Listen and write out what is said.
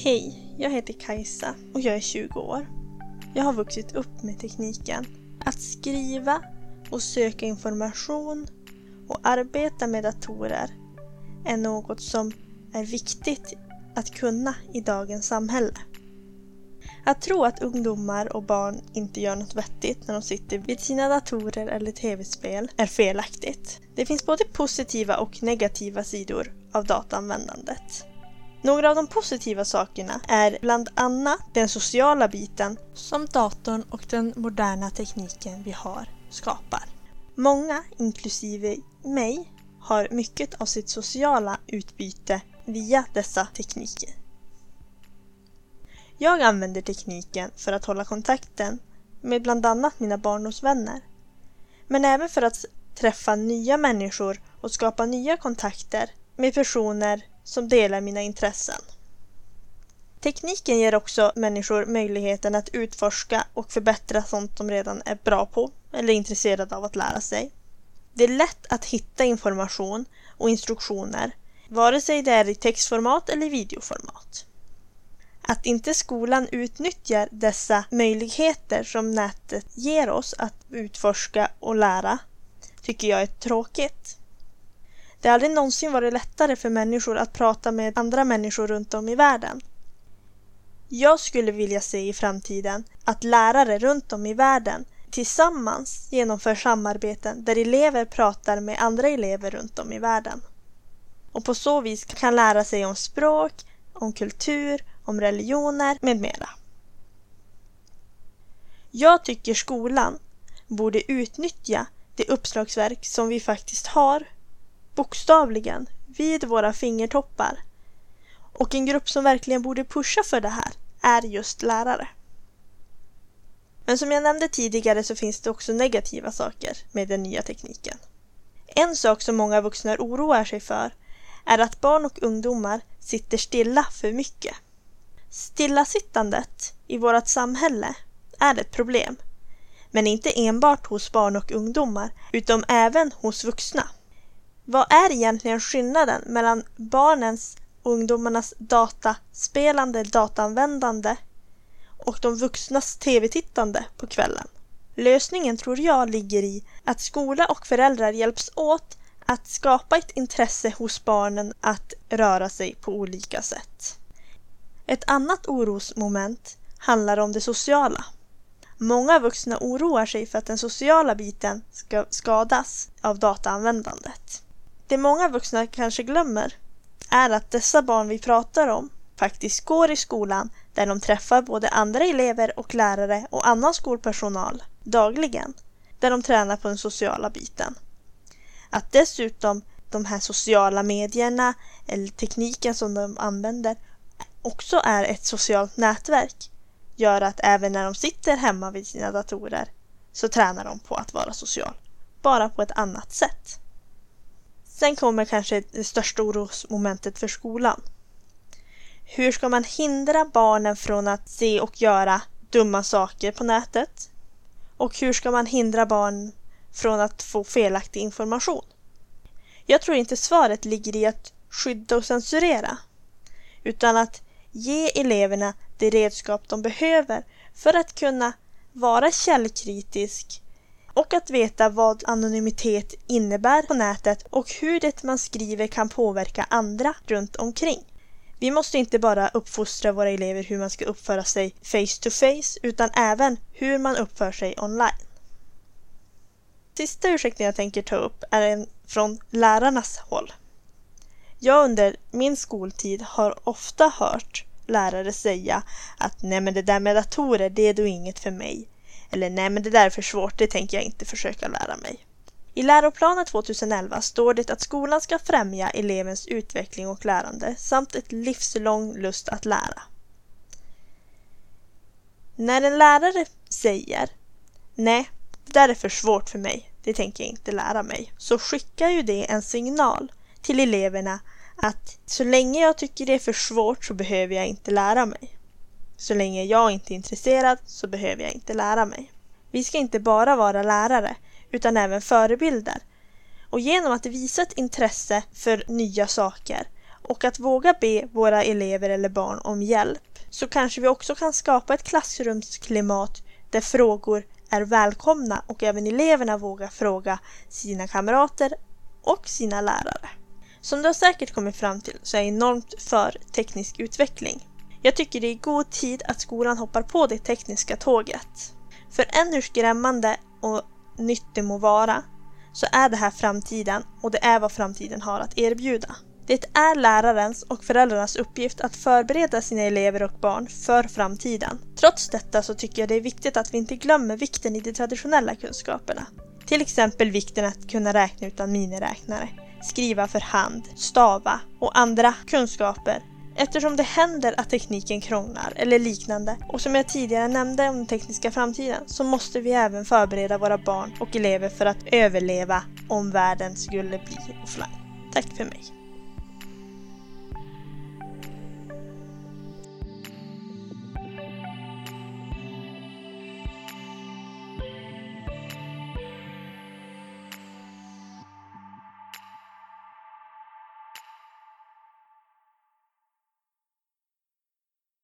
Hej, jag heter Kajsa och jag är 20 år. Jag har vuxit upp med tekniken. Att skriva och söka information och arbeta med datorer är något som är viktigt att kunna i dagens samhälle. Att tro att ungdomar och barn inte gör något vettigt när de sitter vid sina datorer eller tv-spel är felaktigt. Det finns både positiva och negativa sidor av dataanvändandet. Några av de positiva sakerna är bland annat den sociala biten som datorn och den moderna tekniken vi har skapar. Många, inklusive mig, har mycket av sitt sociala utbyte via dessa tekniker. Jag använder tekniken för att hålla kontakten med bland annat mina barndomsvänner. Men även för att träffa nya människor och skapa nya kontakter med personer som delar mina intressen. Tekniken ger också människor möjligheten att utforska och förbättra sånt de redan är bra på eller intresserade av att lära sig. Det är lätt att hitta information och instruktioner, vare sig det är i textformat eller videoformat. Att inte skolan utnyttjar dessa möjligheter som nätet ger oss att utforska och lära tycker jag är tråkigt. Det har aldrig någonsin varit lättare för människor att prata med andra människor runt om i världen. Jag skulle vilja se i framtiden att lärare runt om i världen tillsammans genomför samarbeten där elever pratar med andra elever runt om i världen. Och på så vis kan lära sig om språk, om kultur, om religioner med mera. Jag tycker skolan borde utnyttja det uppslagsverk som vi faktiskt har bokstavligen, vid våra fingertoppar. Och en grupp som verkligen borde pusha för det här är just lärare. Men som jag nämnde tidigare så finns det också negativa saker med den nya tekniken. En sak som många vuxna oroar sig för är att barn och ungdomar sitter stilla för mycket. Stillasittandet i vårt samhälle är ett problem. Men inte enbart hos barn och ungdomar utan även hos vuxna. Vad är egentligen skillnaden mellan barnens och ungdomarnas dataspelande, dataanvändande och de vuxnas tv-tittande på kvällen? Lösningen tror jag ligger i att skola och föräldrar hjälps åt att skapa ett intresse hos barnen att röra sig på olika sätt. Ett annat orosmoment handlar om det sociala. Många vuxna oroar sig för att den sociala biten ska skadas av dataanvändandet. Det många vuxna kanske glömmer är att dessa barn vi pratar om faktiskt går i skolan där de träffar både andra elever och lärare och annan skolpersonal dagligen. Där de tränar på den sociala biten. Att dessutom de här sociala medierna eller tekniken som de använder också är ett socialt nätverk gör att även när de sitter hemma vid sina datorer så tränar de på att vara social. Bara på ett annat sätt. Sen kommer kanske det största orosmomentet för skolan. Hur ska man hindra barnen från att se och göra dumma saker på nätet? Och hur ska man hindra barn från att få felaktig information? Jag tror inte svaret ligger i att skydda och censurera, utan att ge eleverna det redskap de behöver för att kunna vara källkritisk och att veta vad anonymitet innebär på nätet och hur det man skriver kan påverka andra runt omkring. Vi måste inte bara uppfostra våra elever hur man ska uppföra sig face to face utan även hur man uppför sig online. Sista ursäkten jag tänker ta upp är en från lärarnas håll. Jag under min skoltid har ofta hört lärare säga att nej men det där med datorer det är då inget för mig. Eller nej men det där är för svårt, det tänker jag inte försöka lära mig. I läroplanen 2011 står det att skolan ska främja elevens utveckling och lärande samt ett livslång lust att lära. När en lärare säger Nej, det där är för svårt för mig, det tänker jag inte lära mig, så skickar ju det en signal till eleverna att så länge jag tycker det är för svårt så behöver jag inte lära mig. Så länge jag inte är intresserad så behöver jag inte lära mig. Vi ska inte bara vara lärare utan även förebilder. Och genom att visa ett intresse för nya saker och att våga be våra elever eller barn om hjälp så kanske vi också kan skapa ett klassrumsklimat där frågor är välkomna och även eleverna vågar fråga sina kamrater och sina lärare. Som du har säkert kommit fram till så är jag enormt för teknisk utveckling. Jag tycker det är god tid att skolan hoppar på det tekniska tåget. För än hur skrämmande och nytt det må vara så är det här framtiden och det är vad framtiden har att erbjuda. Det är lärarens och föräldrarnas uppgift att förbereda sina elever och barn för framtiden. Trots detta så tycker jag det är viktigt att vi inte glömmer vikten i de traditionella kunskaperna. Till exempel vikten att kunna räkna utan miniräknare, skriva för hand, stava och andra kunskaper Eftersom det händer att tekniken krånglar eller liknande och som jag tidigare nämnde om den tekniska framtiden så måste vi även förbereda våra barn och elever för att överleva om världen skulle bli offline. Tack för mig.